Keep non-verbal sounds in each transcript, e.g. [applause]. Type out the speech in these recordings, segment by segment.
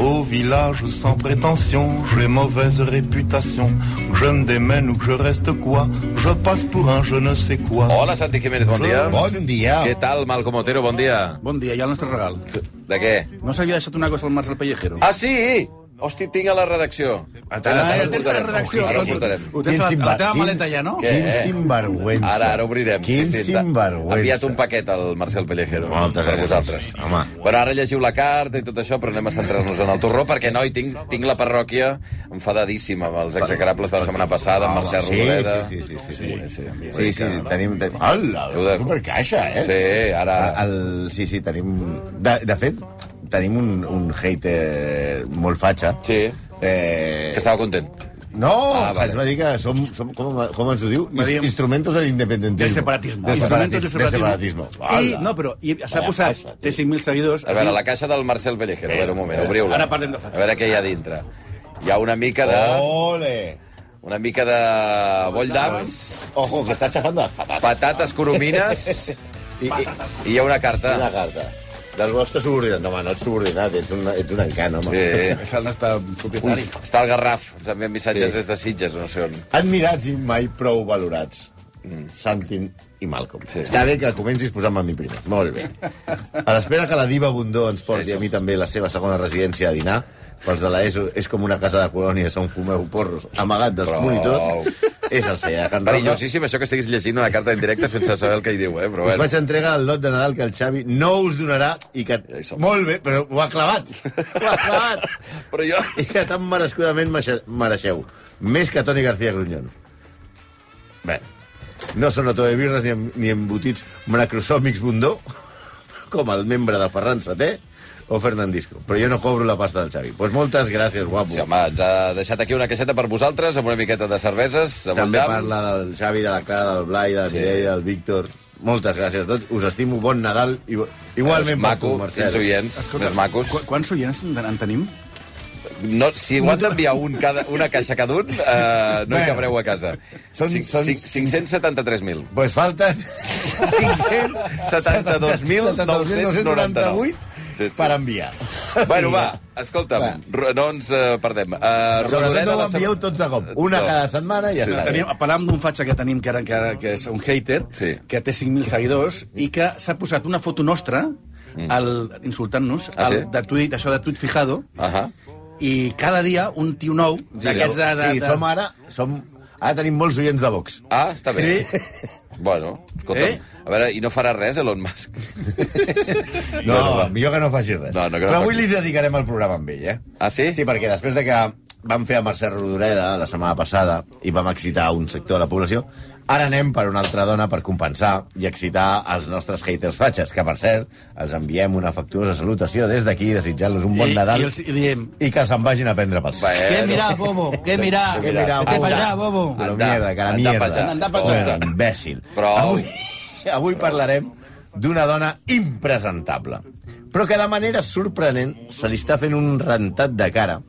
Au village sans prétention, j'ai mauvaise réputation. Que je me démène ou que je reste quoi, je passe pour un je ne sais quoi. Hola, Santi Jiménez, bon dia. Bon dia. Què tal, Malcom Otero, bon dia. Bon dia, ja el nostre regal. De què? No s'havia deixat una cosa al Marcel Pellejero? Ah, sí! Hosti, tinc a la redacció. Ah, Ara, tens la portarem. redacció. Ara ho portarem. Ho tens a la, a la teva maleta ja, no? Quin sinvergüenza. Ara, ara obrirem. Quin Sí, sí, sinvergüenza. Ha enviat un paquet al Marcel Pellejero. Moltes per gràcies. vosaltres. Home. Bueno, ara llegiu la carta i tot això, però anem a centrar-nos en el torró, perquè, noi, tinc, tinc la parròquia enfadadíssima amb els execrables de la setmana passada, amb Mercè Sí, Rodoreda. sí, sí, sí, sí, sí. sí, Sí, sí, tenim... Hola, supercaixa, eh? Sí, ara... El, sí, sí, tenim... De, de fet, tenim un, un hater molt fatxa. Sí, Eh, que estava content. No, Ah, vale. ens va dir que som, som com, com ens ho diu? Dir- Instrumentos del independentismo. Del separatismo. Del Instrumentos separatismo. del Del separatismo. separatismo. I, no, però i s'ha posat, caixa, té 5.000 seguidors. A veure, la caixa del Marcel Pellejero, a veure, un moment, obriu-la. Ara parlem de A fatxa. veure què hi ha dintre. Hi ha una mica de... Ole! Una mica de boll d'ams, Ojo, que està xafant de les patates. patates coromines I, i, i hi ha una carta. una carta. Del vostre subordinat. No, home, no ets subordinat, ets un, ets un encant, home. Sí. És el nostre propietari. Està el Garraf, ens envien missatges Sí. des de Sitges, no sé on. Admirats i mai prou valorats. Mm. Santin i Malcolm. Sí. Sí. Està bé que comencis posant-me a mi primer. Molt bé. [laughs] A l'espera que la diva Bundó ens porti a mi també la seva segona residència a dinar, pels de l'ESO és com una casa de colònies on fumeu porros amagat dels Prou. monitors, és el celler de Can Roca. Perillosíssim això que estiguis llegint una carta en directe sense saber el que hi diu, eh? Però Us bueno. vaig entregar el lot de Nadal que el Xavi no us donarà i que... Ja. Molt bé, però ho ha clavat. Ho ha clavat. [laughs] Però jo... I que tan merescudament mereixeu. Més que Toni García Grunyón. Bé, no són autobirres ni, em- ni embotits macrosòmics bundó, com el membre de Ferran Seté o Fernandisco. Però jo no cobro la pasta del Xavi. Doncs pues moltes gràcies, guapo. Sí, home, ens ha deixat aquí una caixeta per vosaltres, amb una miqueta de cerveses, de També Boldam. parla del Xavi, de la Clara, del Blai, de la Sí. Mireia, del Víctor. Moltes gràcies a tots. Us estimo. Bon Nadal. I, igualment És maco, tu, Marcel. oients, més macos. Qu quants oients en, en tenim? No, si ho han d'enviar un cada, una caixa cada un, eh, no hi Bueno. cabreu a casa. Són- són- cinc- 573.000. Pues falten [laughs] 572.998 Sí, sí. per enviar. Bueno, Sí, va, escolta'm, Va. no ens eh, perdem. Uh, Sobretot no ho envieu tots de cop. Una No. cada setmana i ja està. Tenim, parlàvem d'un fatxa que tenim, que, ara, que, ara, que és un hater, Sí. que té 5.000 seguidors, i que s'ha posat una foto nostra al, insultant-nos, Ah, al, sí? de tuit, això de tuit fijado, Ahà. i cada dia un tio nou, d'aquests de... de, Sí, de... som ara... Som, ara tenim molts oients de Vox. Ah, està bé. Sí. Bueno, escolta'm, Eh? a veure, i no farà res, Elon Musk? [laughs] No, Bueno, va. millor que no faci res. No, no, que no Però faci. avui li dedicarem el programa amb ell, eh? Ah, sí? Sí, perquè després de que vam fer a Mercè Rodoreda la setmana passada i vam excitar un sector de la població, ara anem per una altra dona per compensar i excitar els nostres haters fatxes, que, per cert, els enviem una afectuosa salutació des d'aquí, desitjant-los un bon I, Nadal i, els, i diem, i que se'n vagin a prendre pel sac. què mirà, bobo? Què mirà? Què Vete bobo? pa allà, bobo. Però mierda, cara mierda. allà. Anda pa Bueno, allà. imbècil. Prou. Avui, avui parlarem d'una dona impresentable, però que de manera sorprenent se li està fent un rentat de cara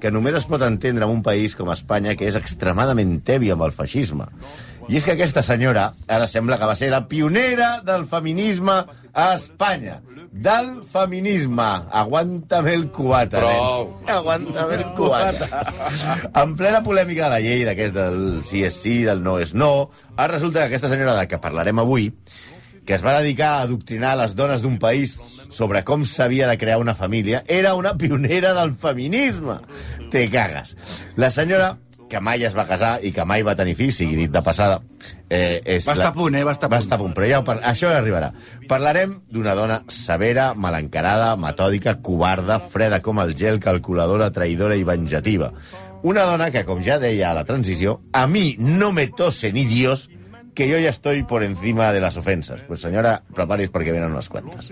que només es pot entendre en un país com Espanya, que és extremadament tebi amb el feixisme. I és que aquesta senyora ara sembla que va ser la pionera del feminisme a Espanya. Del feminisme. Aguanta'm el cubata, Prou. nen. Aguanta'm el cubata. en plena polèmica de la llei d'aquest del sí és sí, del no és no, ara resulta que aquesta senyora de que parlarem avui, que es va dedicar a adoctrinar les dones d'un país sobre com s'havia de crear una família, era una pionera del feminisme. Te cagues. La senyora que mai es va casar i que mai va tenir fills, sigui dit de passada... Eh, és Va estar a punt, eh? Va estar a va punt. estar a punt, però ja par... això ja arribarà. Parlarem d'una dona severa, malencarada, metòdica, covarda, freda com el gel, calculadora, traïdora i venjativa. Una dona que, com ja deia a la transició, a mi no me tose ni Dios que yo ya estoy por encima de las ofensas. Pues senyora, preparis perquè venen unes quantes.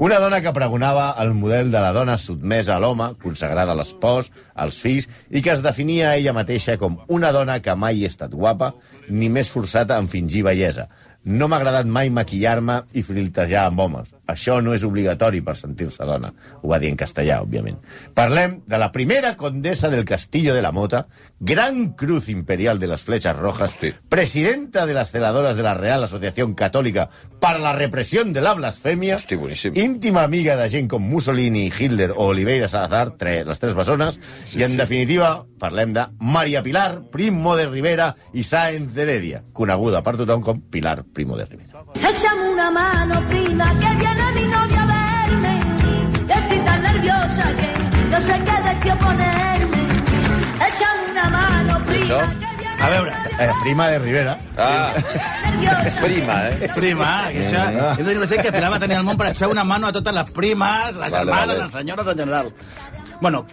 Una dona que pregonava el model de la dona sotmesa a l'home, consagrada a l'espòs, als fills, i que es definia a ella mateixa com una dona que mai ha estat guapa ni més forçada en fingir bellesa. No m'ha agradat mai maquillar-me i flirtejar amb homes. Això no és obligatori per sentir-se dona. Ho va dir en castellà, òbviament. Parlem de la primera condesa del Castillo de la Mota, gran cruz imperial de les flechas rojas, Hosti. presidenta de las celadoras de la Real Asociación Católica para la represión de la blasfemia, Hosti, boníssim. íntima amiga de gent com Mussolini, Hitler o Oliveira Salazar, tres, les tres bessones, i en definitiva parlem de Maria Pilar Primo de Rivera i Sáenz de Heredia, coneguda per tothom com Pilar Primo de Rivera. Échame una mano, prima, que viene mi novia a verme. Estoy tan nerviosa que no sé qué decir oponerme. Échame una mano, prima, que viene A veure, Eh, prima de Rivera. Ah, prima, eh? prima, que. Hem de dir que Pilar va tenir el món per echar una mano a totes les primes, les Vale, germanes, vale. les senyores en general. Bueno,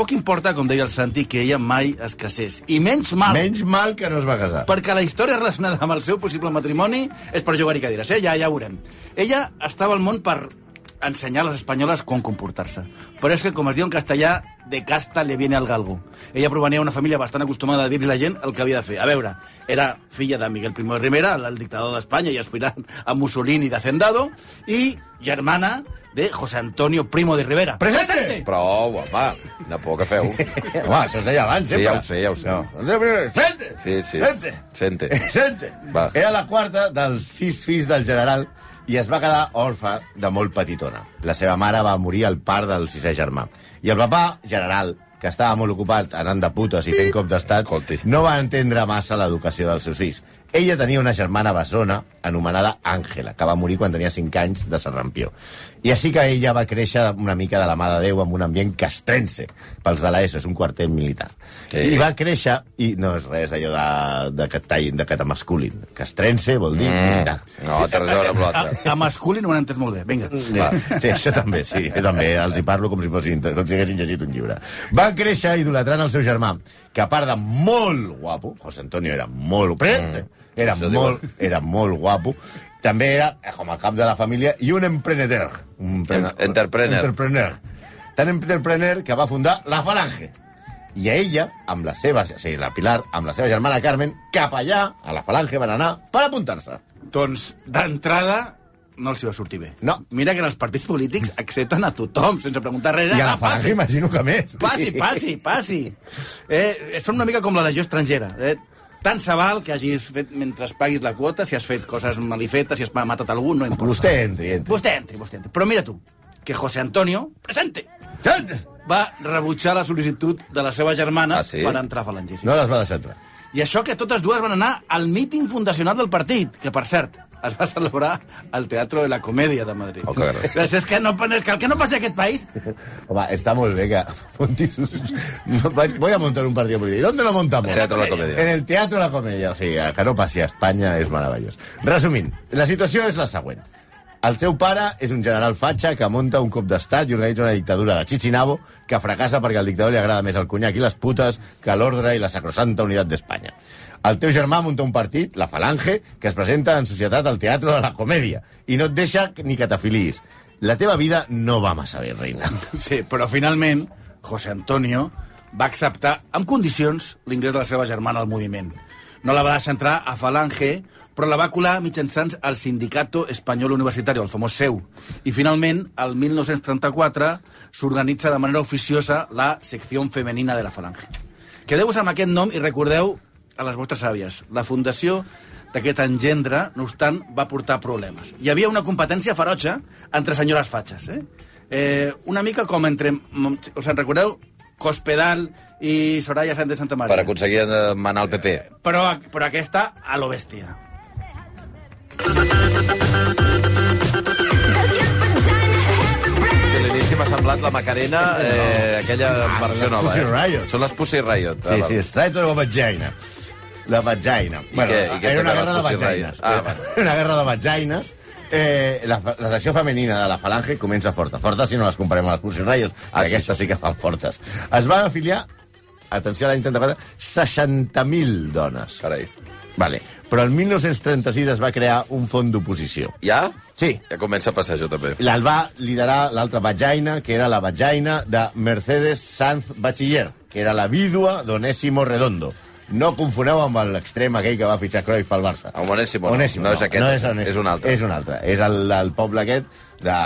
poc importa, com deia el Santi, que ella mai es casés. I menys mal, Menys mal que no es va casar. perquè la història relacionada amb el seu possible matrimoni és per jugar i cadires, eh? Ja, ja ho veurem. Ella estava al món per ensenyar a les espanyoles com comportar-se. Però és que, com es diu en castellà, de casta le viene al galgo. Ella provenia d'una família bastant acostumada a dir-li la gent el que havia de fer. A veure, era filla de Miguel I de Rivera, el dictador d'Espanya i aspirant a Mussolini de Hacendado, i germana de José Antonio Primo de Rivera. Presente! Prou, home, de por que feu. [laughs] Home, això es deia abans, Sí, sempre. ja ho sé, ja ho sé. No. Sente! Sí, sí. Sente! Sente. Sente! Va. Era la quarta dels sis fills del general i es va quedar orfa de molt petitona. La seva mare va morir al part del sisè germà. I el papà, general, que estava molt ocupat anant de putes i fent cop d'estat, no va entendre massa l'educació dels seus fills. Ella tenia una germana bessona anomenada Àngela, que va morir quan tenia 5 anys de serrampió. I així que ella va créixer una mica de la mà de Déu en un ambient castrense. Pels de l'ESO, és un quartet militar. Sí. I va créixer, i no és res d'allò de, de, catall, de catamasculin. Castrense vol dir mm. militar. No, té res a veure amb l'altre. a masculí no ho han entès molt bé. Vinga. Va, sí, això també, sí. Jo també els hi parlo com si, fossin, com si haguessin llegit un llibre. Va créixer idolatrant el seu germà, que a part de molt guapo, José Antonio era molt... Presente! Era Això molt, era molt guapo. També era, eh, com a cap de la família, i un emprenedor. Un En- entrepreneur. Entrepreneur. Tan entrepreneur que va fundar la Falange. I a ella, amb la seva, o sigui, la Pilar, amb la seva germana Carmen, cap allà, a la Falange, van anar per apuntar-se. Doncs, d'entrada, no els hi va sortir bé. No. Mira que en els partits polítics accepten a tothom, sense preguntar res. I a la Ah, Falange imagino que més. passi, passi, passi. Eh, són una mica com la legió estrangera. Eh? Tant se val que hagis fet mentre paguis la quota, si has fet coses malifetes, si has matat algú, no importa. Vostè entri, entri. Vostè entri, vostè entri. Però mira tu, que José Antonio, presente, Sent! va rebutjar la sol·licitud de la seva germana Ah, sí? per entrar a Falange. Sí. No les va deixar entrar. I això que totes dues van anar al míting fundacional del partit, que, per cert, es va celebrar al Teatro de la Comèdia de Madrid. Oh, que és que, no, és que el que no passi a aquest país... Home, está muy bien que montis no, voy a montar un partido político. ¿Y dónde lo montamos? Teatro de la Comedia. En el Teatro de la Comedia. O sigui, que no passi a Espanya és meravellós. Resumint, la situació és la següent. El seu pare és un general fatxa que munta un cop d'estat i organitza una dictadura de Chichinabo que fracassa perquè al dictador li agrada més el conyac i les putes que l'ordre i la sacrosanta unitat d'Espanya. El teu germà munta un partit, la Falange, que es presenta en societat al Teatro de la Comèdia i no et deixa ni que t'afiliïs. La teva vida no va massa bé, reina. [laughs] Sí, però finalment, José Antonio va acceptar, amb condicions, l'ingrés de la seva germana al moviment. No la va deixar entrar a Falange, però la va colar mitjançant el Sindicato Espanyol Universitari, el famós seu. I finalment, el 1934, s'organitza de manera oficiosa la secció femenina de la Falange. Quedeu-vos amb aquest nom i recordeu a les vostres àvies. La fundació d'aquest engendre, no obstant, va portar problemes. Hi havia una competència ferotge entre senyores fatxes, eh? eh una mica com entre... Us en recordeu? Cospedal i Soraya Sánchez de Santa Maria. Per aconseguir eh, manar el PP. Però, però aquesta a lo bèstia. A l'inici m'ha semblat la Macarena, eh, aquella versió les nova. Eh? Són les Pussy Riot. Sí, sí, Straito de vagina. La vagina. I què? I què era una té guerra de vagines. Riot? Ah, una guerra de vagines. Eh, la, la secció femenina de la Falange comença forta. Forta si no les comparem amb les Pussy Riot, Ah, ah, sí, aquestes sí que fan fortes. Es van afiliar, atenció a l'any 34, 60.000 dones. Carai. Vale. Però el 1936 es va crear un font d'oposició. Ja? Sí, Ja comença a passar això, també. el va liderar l'altra vagina, que era la vagina de Mercedes Sanz Bachiller, que era la vídua d'Onésimo Redondo. No confoneu amb l'extrem aquell que va fitxar Cruyff pel Barça. El Onésimo no. Onésimo, No és aquest, no és, Onésimo, és un altre. És un altre. És el, el poble aquest de,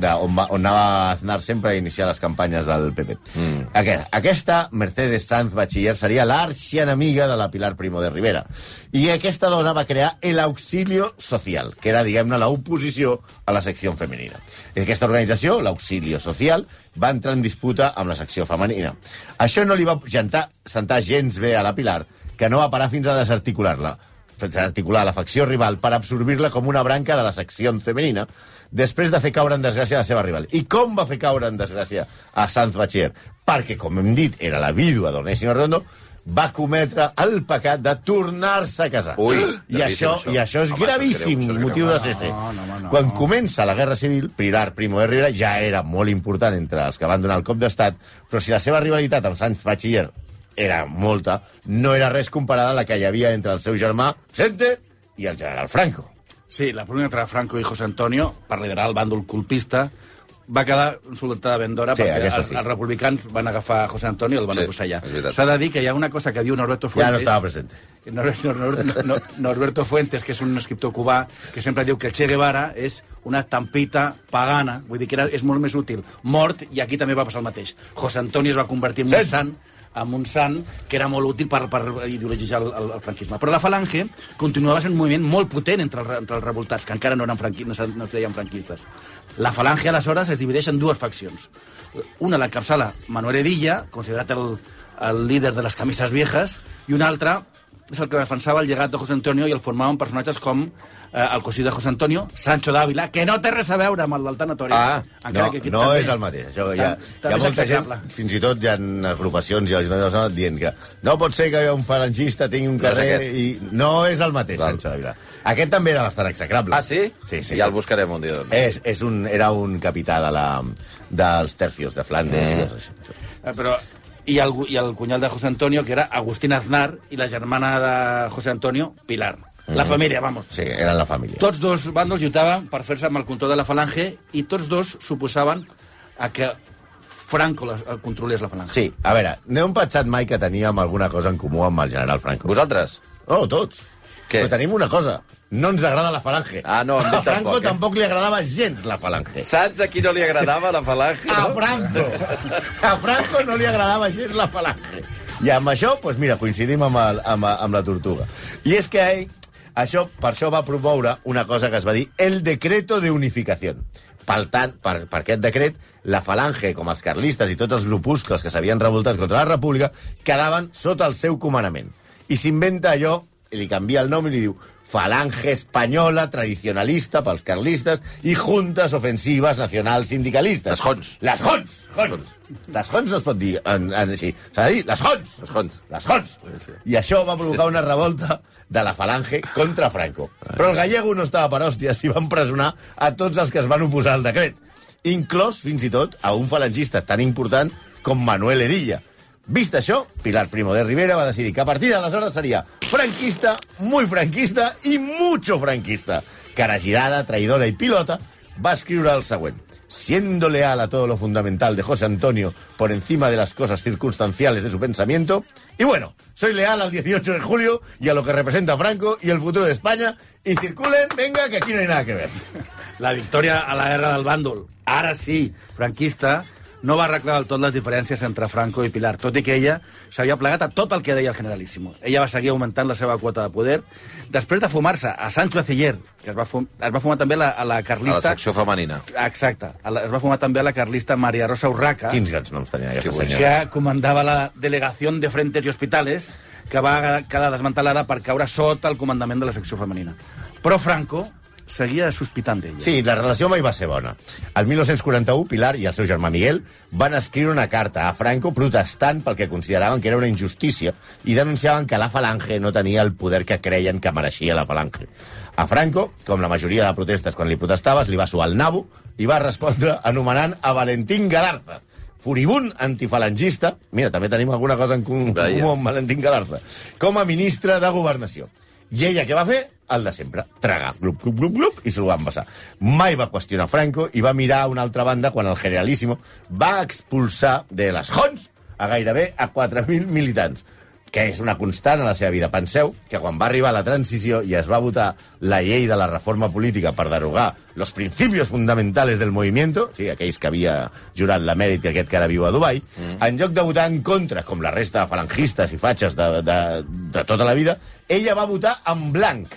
de, on, va, on anava Aznar sempre a iniciar les campanyes del PP. Mm. Aquest, aquesta, Mercedes Sanz Bachiller, seria l'arxienemiga de la Pilar Primo de Rivera. I aquesta dona va crear el Auxilio Social, que era, diguem-ne, l'oposició a la secció femenina. I aquesta organització, l'Auxilio Social, va entrar en disputa amb la secció femenina. Això no li va gentar, sentar gens bé a la Pilar, que no va parar fins a desarticular-la desarticular la facció rival per absorbir-la com una branca de la secció femenina, després de fer caure en desgràcia la seva rival. I com va fer caure en desgràcia a Sanz Bachier? Perquè, com hem dit, era la vídua d'Onésimo Redondo, va cometre el pecat de tornar-se a casar. Ui, I això, això. I això és Home, gravíssim, greu, això és motiu greu. de CC. No, no, no. Quan comença la Guerra Civil, Pilar Primo de Rivera ja era molt important entre els que van donar el cop d'estat, però si la seva rivalitat amb Sanz Bachiller era molta, no era res comparada a la que hi havia entre el seu germà, Vicente, i el general Franco. Sí, la pugna entre Franco i José Antonio, per liderar el bàndol colpista, va quedar soltada ben d'hora Sí, perquè els, sí. els republicans van agafar José Antonio i el van Sí, veritat. S'ha de dir que hi ha una cosa que diu Norberto Ja Fuentes... no estava present. Nor Nor Nor Nor Norberto Fuentes, que és un escriptor cubà, que sempre diu que el Che Guevara és una estampita pagana, vull dir que era, és molt més útil mort, i aquí també va passar el mateix. José Antonio es va convertir en un Sí. sant, en un sant que era molt útil per, per ideologitzar el, el, el franquisme. Però la Falange continuava sent un moviment molt potent entre re- entre els revoltats, que encara no, eren franqui, no, no es deien franquistes. La Falange, aleshores, es divideix en dues faccions. Una la capçala Manuel Edilla, considerat el, el líder de les camises viejas, i una altra és el que defensava el llegat de José Antonio i el formaven personatges com eh, el cosí de José Antonio, Sancho d'Àvila, que no té res a veure amb el del Tanatori. Ah, No, no és el mateix. Això hi ha, hi també ha molta gent, fins i tot hi ha agrupacions i la Junta Nacional dient que no pot ser que un falangista tingui un No carrer aquest. i no és el mateix, Val. Sancho Dávila. Aquest també era bastant execrable. Ah, sí? Sí, sí. Ja el buscarem un dia, doncs. És, és un, era un capità de la, dels tercios de Flandes. Mm. I coses així. Eh, Però i el, i el cunyal de José Antonio, que era Agustín Aznar, i la germana de José Antonio, Pilar. La família, vamos. Sí, eren la família. Tots dos bàndols lluitaven per fer-se amb el control de la falange i tots dos suposaven a que Franco la, el controlés la falange. Sí, a veure, no hem pensat mai que teníem alguna cosa en comú amb el general Franco. Vosaltres? No, tots. Què? Però tenim una cosa. No ens agrada la falange. Ah, no, a a Franco tampoc, eh? tampoc li agradava gens la falange. Saps a qui no li agradava la falange? A no? Franco. A Franco no li agradava gens la falange. I amb això, doncs mira, coincidim amb, el, amb, amb la tortuga. I és que ell, això, per això va promoure una cosa que es va dir el decreto de unificació. Per tant, per, per aquest decret, la falange, com els carlistes i tots els grupuscles que s'havien revoltat contra la república, quedaven sota el seu comandament. I s'inventa allò, i li canvia el nom i li diu Falange Espanyola Tradicionalista pels carlistes i Juntes Ofensives Nacionals Sindicalistes. Les Jons. Les Jons. Jons. Les Jons no es pot dir en, en, així. S'ha de dir les Jons. Les Jons. Les Jons. I això va provocar una revolta de la falange contra Franco. Però el gallego no estava per hòsties i van presonar a tots els que es van oposar al decret. Inclòs, fins i tot, a un falangista tan important com Manuel Edilla. Vist això, Pilar Primo de Rivera va decidir que a partir d'aleshores seria franquista, muy franquista i mucho franquista. Cara girada, traidora i pilota, va escriure el següent. Siendo leal a todo lo fundamental de José Antonio por encima de las cosas circunstanciales de su pensamiento. Y bueno, soy leal al 18 de julio y a lo que representa Franco y el futuro de España. Y circulen, venga, que aquí no hay nada que ver. La victòria a la guerra del bàndol, ara sí, franquista, no va arreglar del tot les diferències entre Franco i Pilar, tot i que ella s'havia plegat a tot el que deia el generalíssimo. Ella va seguir augmentant la seva quota de poder. Després de fumar-se a Sancho Aceller, que es va, fum es va fumar també a la, a la A la carlista... secció femenina. Exacte. La, es va fumar també a la carlista Maria Rosa Urraca, Quins grans noms tenia aquesta Que senyora. que comandava la delegació de Frentes i Hospitales, que va quedar desmantelada per caure sota el comandament de la secció femenina. Però Franco seguia sospitant d'ella. Sí, la relació mai va ser bona. El 1941, Pilar i el seu germà Miguel van escriure una carta a Franco protestant pel que consideraven que era una injustícia i denunciaven que la falange no tenia el poder que creien que mereixia la falange. A Franco, com la majoria de protestes quan li protestaves, li va suar el nabo i va respondre anomenant a Valentín Galarza, furibund antifalangista, mira, també tenim alguna cosa en comú amb Valentín Galarza, com a ministre de Governació. I ella què va fer? El de sempre. Tragar. Glup, glup, glup, glup, i se'l van passar. Mai va qüestionar Franco i va mirar a una altra banda quan el generalíssimo va expulsar de les Jons a gairebé a 4.000 militants. Que és una constant a la seva vida. Penseu que quan va arribar la transició i es va votar la llei de la reforma política per derogar los principios fundamentales del movimiento, sí, aquells que havia jurat la mèrit i aquest que ara viu a Dubai, mm. en lloc de votar en contra, com la resta de falangistes i fatxes de, de, de tota la vida, ella va votar en blanc,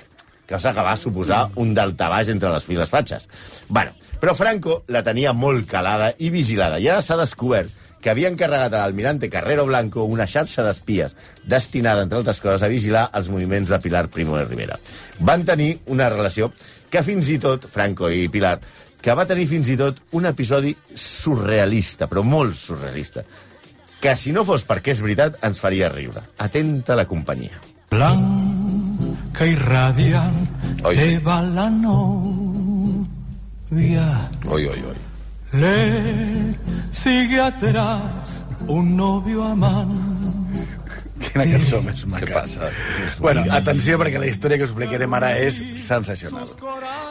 cosa que va suposar un daltabaix entre les files fatxes. Bueno, però Franco la tenia molt calada i vigilada, i ara s'ha descobert que havia encarregat a l'almirante Carrero Blanco una xarxa d'espies destinada, entre altres coses, a vigilar els moviments de Pilar Primo de Rivera. Van tenir una relació que fins i tot, Franco i Pilar, que va tenir fins i tot un episodi surrealista, però molt surrealista, que si no fos perquè és veritat ens faria riure. Atenta la companyia. Blanca y radiante Oye. va la novia. Oi, oi, oi. Le sigue atrás un novio amante. Quina cançó més maca. Què passa? Bueno, atenció, perquè la història que us explicarem ara és sensacional.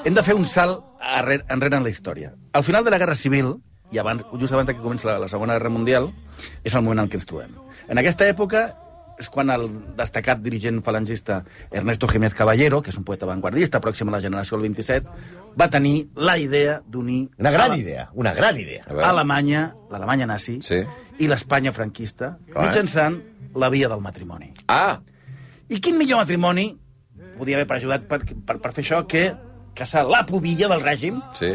Hem de fer un salt arrere, enrere en la història. Al final de la Guerra Civil, i abans, just abans que comença la, la Segona Guerra Mundial, és el moment en què ens trobem. En aquesta època és quan el destacat dirigent falangista Ernesto Jiménez Caballero, que és un poeta vanguardista, pròxim a la generació del 27, va tenir la idea d'unir Una gran la- idea, una gran idea. Alemanya, l'Alemanya nazi, Sí. i l'Espanya franquista, Ah. mitjançant la via del matrimoni. Ah, I quin millor matrimoni podia haver per ajudat per, per, per fer això que casar la pubilla del règim, sí.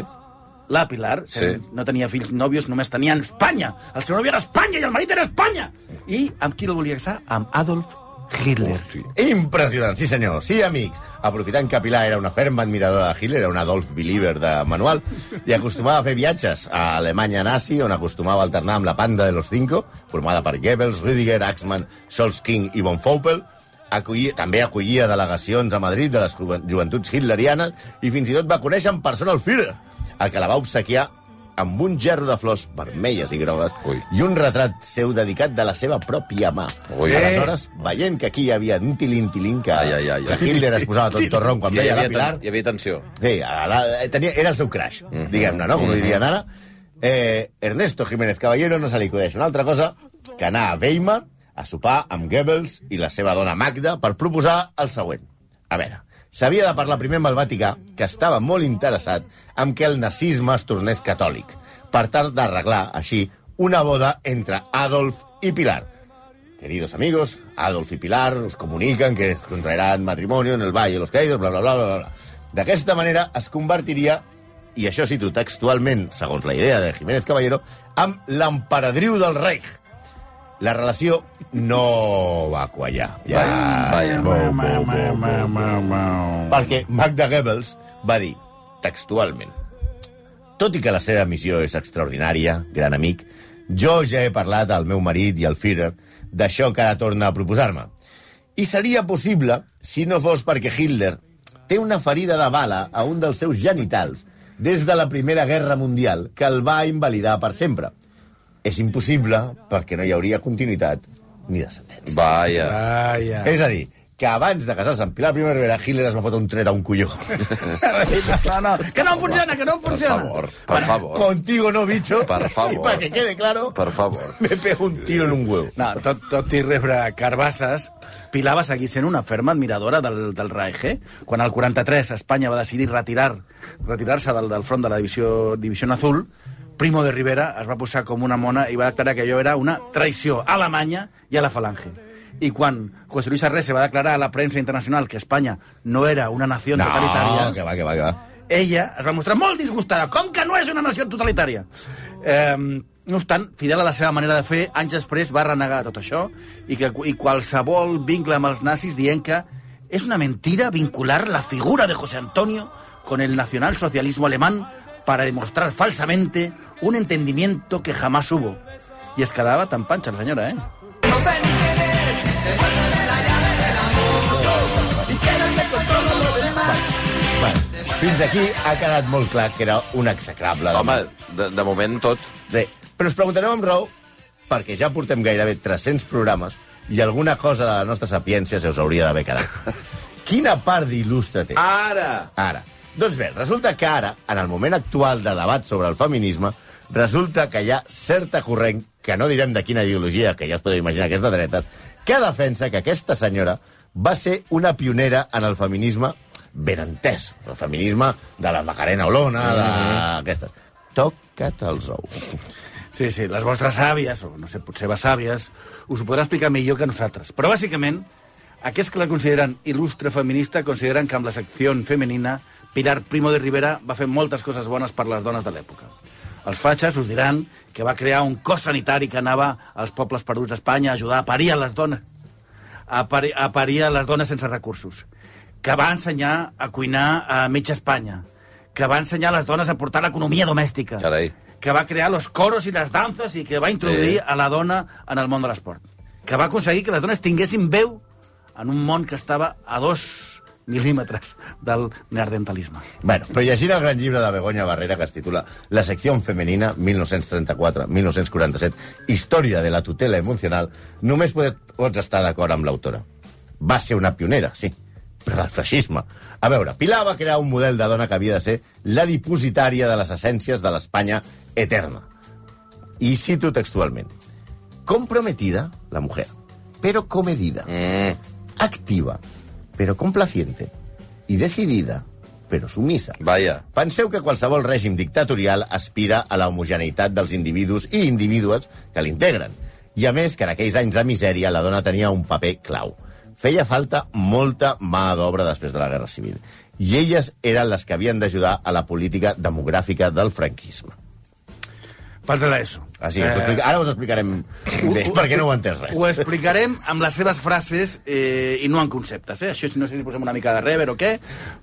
la Pilar, Sí. no tenia fills nòvios, només tenia en Espanya. El seu nòvio era Espanya i el marit era Espanya. I amb qui el volia casar? Amb Adolf Hitler. Hosti. Impressionant, sí senyor. Sí, amics. Aprofitant que Pilar era una ferma admiradora de Hitler, era un Adolf Believer de manual, i acostumava a fer viatges a Alemanya nazi, on acostumava a alternar amb la panda de los cinco, formada per Goebbels, Rüdiger, Axmann, Scholz King i von Faupel, acollia, també acollia delegacions a Madrid de les joventuts hitlerianes i fins i tot va conèixer en persona el Führer, el que la va obsequiar amb un gerro de flors vermelles i grogues Ui. i un retrat seu dedicat de la seva pròpia mà. Ui. Aleshores, veient que aquí hi havia un tilín-tilín que, Ai, ai, ai, que Hitler es posava tot torrón quan veia la Pilar... hi havia tensió. Sí, a la, tenia, era el seu crash, diguem-ne, no? Com ho dirien ara. Eh, Ernesto Jiménez Caballero no se li acudeix una altra cosa que anar a Weimar a sopar amb Goebbels i la seva dona Magda per proposar el següent. A veure, s'havia de parlar primer amb el Vaticà, que estava molt interessat en que el nazisme es tornés catòlic, per tal d'arreglar, així, una boda entre Adolf i Pilar. Queridos amigos, Adolf y Pilar os comunican que contraerán matrimonio en el Valle de los Caídos, bla, bla, bla, bla, bla. D'aquesta manera es convertiria, i això cito textualment, segons la idea de Jiménez Caballero, amb l'emperadriu del Reich. La relació no va quallar. Ja, Vaja, vaja. Bo, bo, bo, bo. Perquè Magda Goebbels va dir, textualment, tot i que la seva missió és extraordinària, gran amic, jo ja he parlat al meu marit i al Führer d'això que ara torna a proposar-me. I seria possible si no fos perquè Hitler té una ferida de bala a un dels seus genitals des de la Primera Guerra Mundial que el va invalidar per sempre. És impossible perquè no hi hauria continuïtat ni descendència. Vaja. Vaja. És a dir, que abans de casar-se amb Pilar Primo de Rivera, Hitler es va fotre un tret a un colló. No, no, que no funciona, que no Per funciona. favor, per favor. Contigo no, bicho. Per favor. Y para que quede claro, Per favor. me pego un tiro en un huevo. No, tot, tot i rebre carbasses, Pilar va seguir sent una ferma admiradora del, del Reich. Eh? Quan el 43 Espanya va decidir retirar retirar-se del, del front de la divisió, divisió Azul, Primo de Rivera es va posar com una mona i va declarar que allò era una traïció a Alemanya i a la Falange. I quan José Luis Arrese va declarar a la premsa internacional que Espanya no era una nació totalitària... No, que va, que va, que va. ella es va mostrar molt disgustada. Com que no és una nació totalitària? Eh, no obstant, fidel a la seva manera de fer, anys després va renegar tot això i, que, i qualsevol vincle amb els nazis dient que és una mentira vincular la figura de José Antonio con el nacionalsocialismo alemán para demostrar falsamente un entendimiento que jamás hubo. I es quedava tan panxa la senyora, eh? Bueno, fins aquí ha quedat molt clar que era un execrable. de Home, de, de moment tot... Bé, però us preguntareu amb raó, perquè ja portem gairebé 300 programes i alguna cosa de la nostra sapiència se us hauria d'haver quedat. [laughs] Quina part d'il·lustre té? Ara! Ara. Doncs bé, resulta que ara, en el moment actual de debat sobre el feminisme, resulta que hi ha certa corrent que no direm de quina ideologia, que ja us podeu imaginar que és de dretes, que defensa que aquesta senyora va ser una pionera en el feminisme ben entès. El feminisme de la Macarena Olona, d'aquestes. Toca't els ous. Sí, sí, les vostres sàvies, o no sé, potser les sàvies, us ho podrà explicar millor que nosaltres. Però, bàsicament, aquests que la consideren il·lustre feminista consideren que amb la secció femenina Pilar Primo de Rivera va fer moltes coses bones per les dones de l'època. Els fatxes us diran que va crear un cos sanitari que anava als pobles perduts d'Espanya a ajudar a parir a les dones. A parir, a parir a les dones sense recursos, que va ensenyar a cuinar a mitja Espanya, que va ensenyar a les dones a portar l'economia domèstica, Carai. que va crear los coros i les danses i que va introduir Sí. a la dona en el món de l'esport, que va aconseguir que les dones tinguessin veu en un món que estava a dos mil·límetres del neandertalisme. Bueno, però llegint el gran llibre de Begoña Barrera que es titula La secció femenina 1934-1947, Història de la tutela emocional, només pots, pots estar d'acord amb l'autora. Va ser una pionera, sí, però del feixisme. A veure, Pilar va crear un model de dona que havia de ser la dipositària de les essències de l'Espanya eterna. I cito textualment. Comprometida, la mujer, pero comedida. Mm, Activa, pero complaciente. Y decidida, però sumisa. vaja. Penseu que qualsevol règim dictatorial aspira a la homogeneïtat dels individus i individues que l'integren. I a més, que en aquells anys de misèria la dona tenia un paper clau. Feia falta molta mà d'obra després de la Guerra Civil. I elles eren les que havien d'ajudar a la política demogràfica del franquisme. Pas de Ah, sí, us ho explica... Ara us explicarem bé, perquè no ho entès res. Ho explicarem amb les seves frases eh, i no en conceptes, eh? Això no sé si posem una mica de rever o què,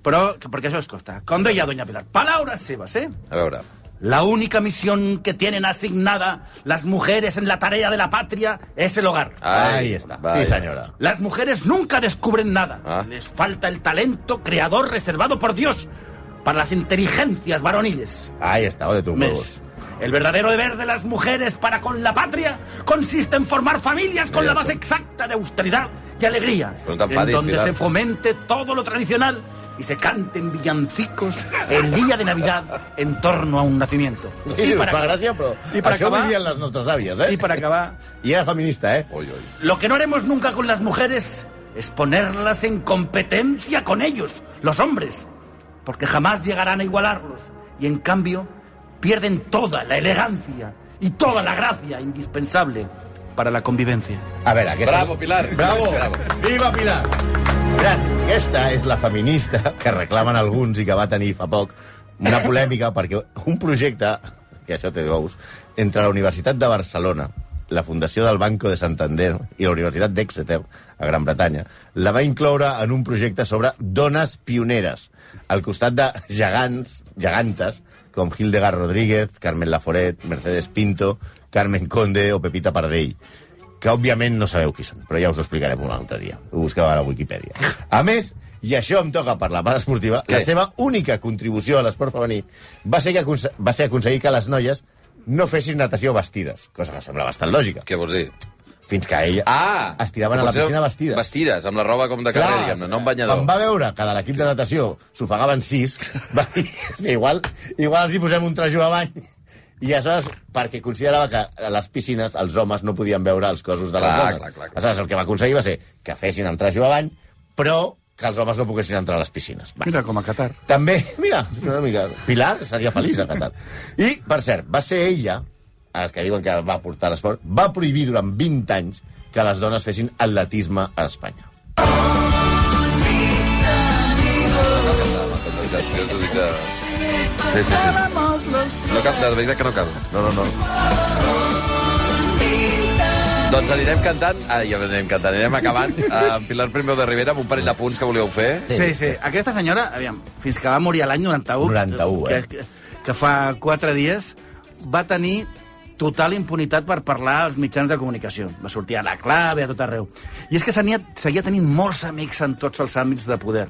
però que, perquè això es costa. Com deia doña Pilar, palabras seves, eh? A veure. La única misión que tienen asignada las mujeres en la tarea de la patria es el hogar. Ahí està. Sí, senyora. Las mujeres nunca descubren nada. Ah. Les falta el talento creador reservado por Dios para las inteligencias varoniles. Ahí està, ole tu, Mes. huevos. El verdadero deber de las mujeres para con la patria consiste en formar familias con la base exacta de austeridad y alegría, en donde se fomente todo lo tradicional y se canten villancicos el día de Navidad en torno a un nacimiento. Sí, sí, us fa gràcia, però i per això acabar- nostres àvies, eh? Y para acabar, [laughs] I era feminista, eh? Lo que no haremos nunca con las mujeres es ponerlas en competencia con ellos, los hombres, porque jamás llegarán a igualarlos y en cambio pierden toda la elegancia y toda la gracia indispensable para la convivencia. A veure, aquesta... Bravo, Pilar. Bravo! Bravo. Viva Pilar! Gràcies. Aquesta és la feminista que reclamen alguns i que va tenir fa poc una polèmica perquè un projecte, que això té gous, entre la Universitat de Barcelona, la Fundació del Banco de Santander i la Universitat d'Exeter, a Gran Bretanya, la va incloure en un projecte sobre dones pioneres, al costat de gegants, gegantes, com Hildegard Rodríguez, Carmen Laforet, Mercedes Pinto, Carmen Conde o Pepita Pardell que òbviament no sabeu qui són, però ja us ho explicarem un altre dia. Ho busqueu a la Wikipedia. A més, i això em toca per la part esportiva, Què? la seva única contribució a l'esport femení va ser, que va ser aconseguir que les noies no fessin natació vestides, cosa que sembla bastant lògica. Què vols dir? Fins que ella Ah! es tiraven a la piscina vestides. Vestides, amb la roba com de carrer, diguem-ne, no amb banyador. Quan va veure que de l'equip de natació s'ofegaven sis, [laughs] va dir, "Hosti, igual, igual els hi posem un trajo a bany. I aleshores, perquè considerava que a les piscines els homes no podien veure els cossos de les Clar, dones. clar, clar, clar. Aleshores, el que va aconseguir va ser que fessin amb trajo a bany, però que els homes no poguessin entrar a les piscines. Va. Mira, com a Qatar. També, mira, una mica... Pilar seria feliç a Qatar. I, per cert, va ser ella, els que diuen que va portar l'esport, va prohibir durant 20 anys que les dones fessin atletisme a Espanya. Jo t'ho dic de... Sí, sí, sí. No cap, de veritat que no cal. No, no, no. Doncs anirem cantant, ah, ja anirem cantant, anirem acabant amb Pilar Primeu de Rivera amb un parell de punts que volíeu fer. Sí. Sí, sí. Aquesta senyora, aviam, fins que va morir l'any 91... 91, que, eh? que, que fa quatre dies, va tenir total impunitat per parlar als mitjans de comunicació. Va sortir a la clave, a tot arreu. I és que seguia, seguia tenint molts amics en tots els àmbits de poder.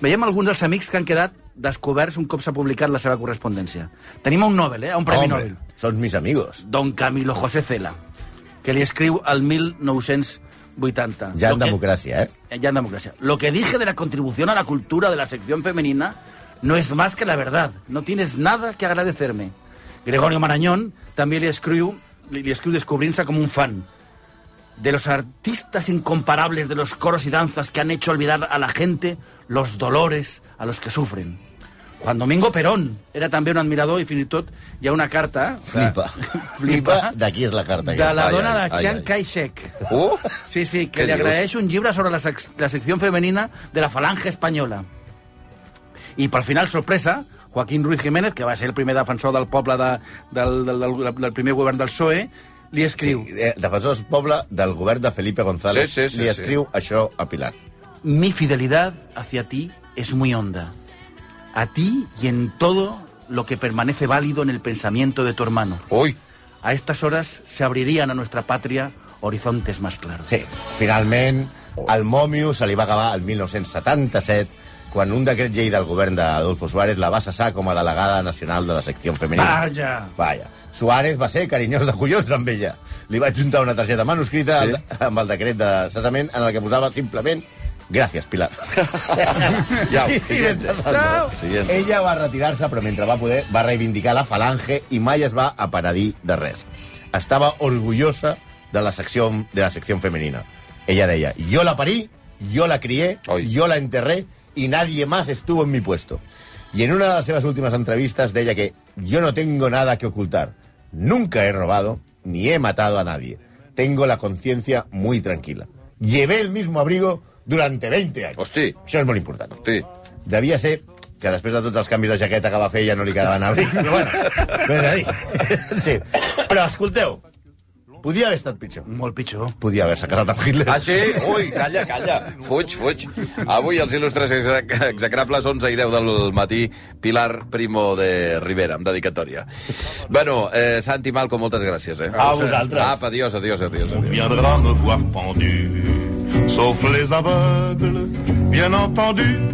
Veiem alguns dels amics que han quedat descoberts un cop s'ha publicat la seva correspondència. Tenim un Nobel, eh? Un Premi Hombre, Nobel. Són mis amigos. Don Camilo José Cela, que li escriu al 1980. Ja Lo en que- democràcia, eh? ya en democracia. Lo que dije de la contribución a la cultura de la sección femenina no es más que la verdad. No tienes nada que agradecerme. Gregorio Marañón també li escriu li, li escriu descobrint-se com un fan de los artistas incomparables de los coros y danzas que han hecho olvidar a la gente los dolores a los que sufren. Juan Domingo Perón era també un admirador i fins i tot hi ha una carta... [laughs] Flipa. Flipa. D'aquí és la carta. de la dona de Chiang ai. Kai-shek. Uh! Sí, sí, que li agraeix un llibre sobre la, sec la secció femenina de la falange espanyola. I per final, sorpresa, Joaquín Ruiz Jiménez, que va ser el primer defensor del poble de, del, del, del, del primer govern del PSOE, li escriu Sí, eh, defensors poble del govern de Felipe González Sí, sí, sí, li sí. escriu això a Pilar. Mi fidelidad hacia ti es muy honda. A ti y en todo lo que permanece válido en el pensamiento de tu hermano. Ui! A estas horas se abrirían a nuestra patria horizontes más claros. Sí, finalment, el mòmio se li va acabar el 1977 quan un decret llei del govern d'Adolfo Suárez la va cessar com a delegada nacional de la secció femenina. Vaja! Vaja. Suárez va ser carinyós de collons amb ella. Li vaig juntar una targeta manuscrita Sí? sí? amb el decret de cessament en el que posava simplement Gràcies, Pilar. [laughs] Ja, Sí, siguiente. Ciao. Siguiente. Ella va retirar-se, però mentre va poder, va reivindicar la falange i mai es va apenedir de res. Estava orgullosa de la secció, de la secció femenina. Ella deia, yo la parí, yo la crié, Oi. yo la enterré y nadie más estuvo en mi puesto. Y en una de las últimas entrevistas deia que yo no tengo nada que ocultar. Nunca he robado ni he matado a nadie. Tengo la conciencia muy tranquila. Llevé el mismo abrigo durante 20 años. Hosti. Això és molt important. Sí. Devia ser que després de tots els canvis de jaqueta que va fer ja no li quedaven abrics. Però bueno, no és a dir. Sí. Però escolteu, podia haver estat pitjor. Molt pitjor. Podia haver-se casat amb Hitler. Ah, sí? Ui, calla, calla. Fuig, fuig. Avui els il·lustres exec- execrables, 11 i 10 del matí, Pilar Primo de Rivera, amb dedicatòria. Bueno, eh, Santi Malco, moltes gràcies, eh? A vosaltres. Apa, adiós, adiós, adiós. Adiós. viendra me voir pendu, sauf les aveugles, bien entendu.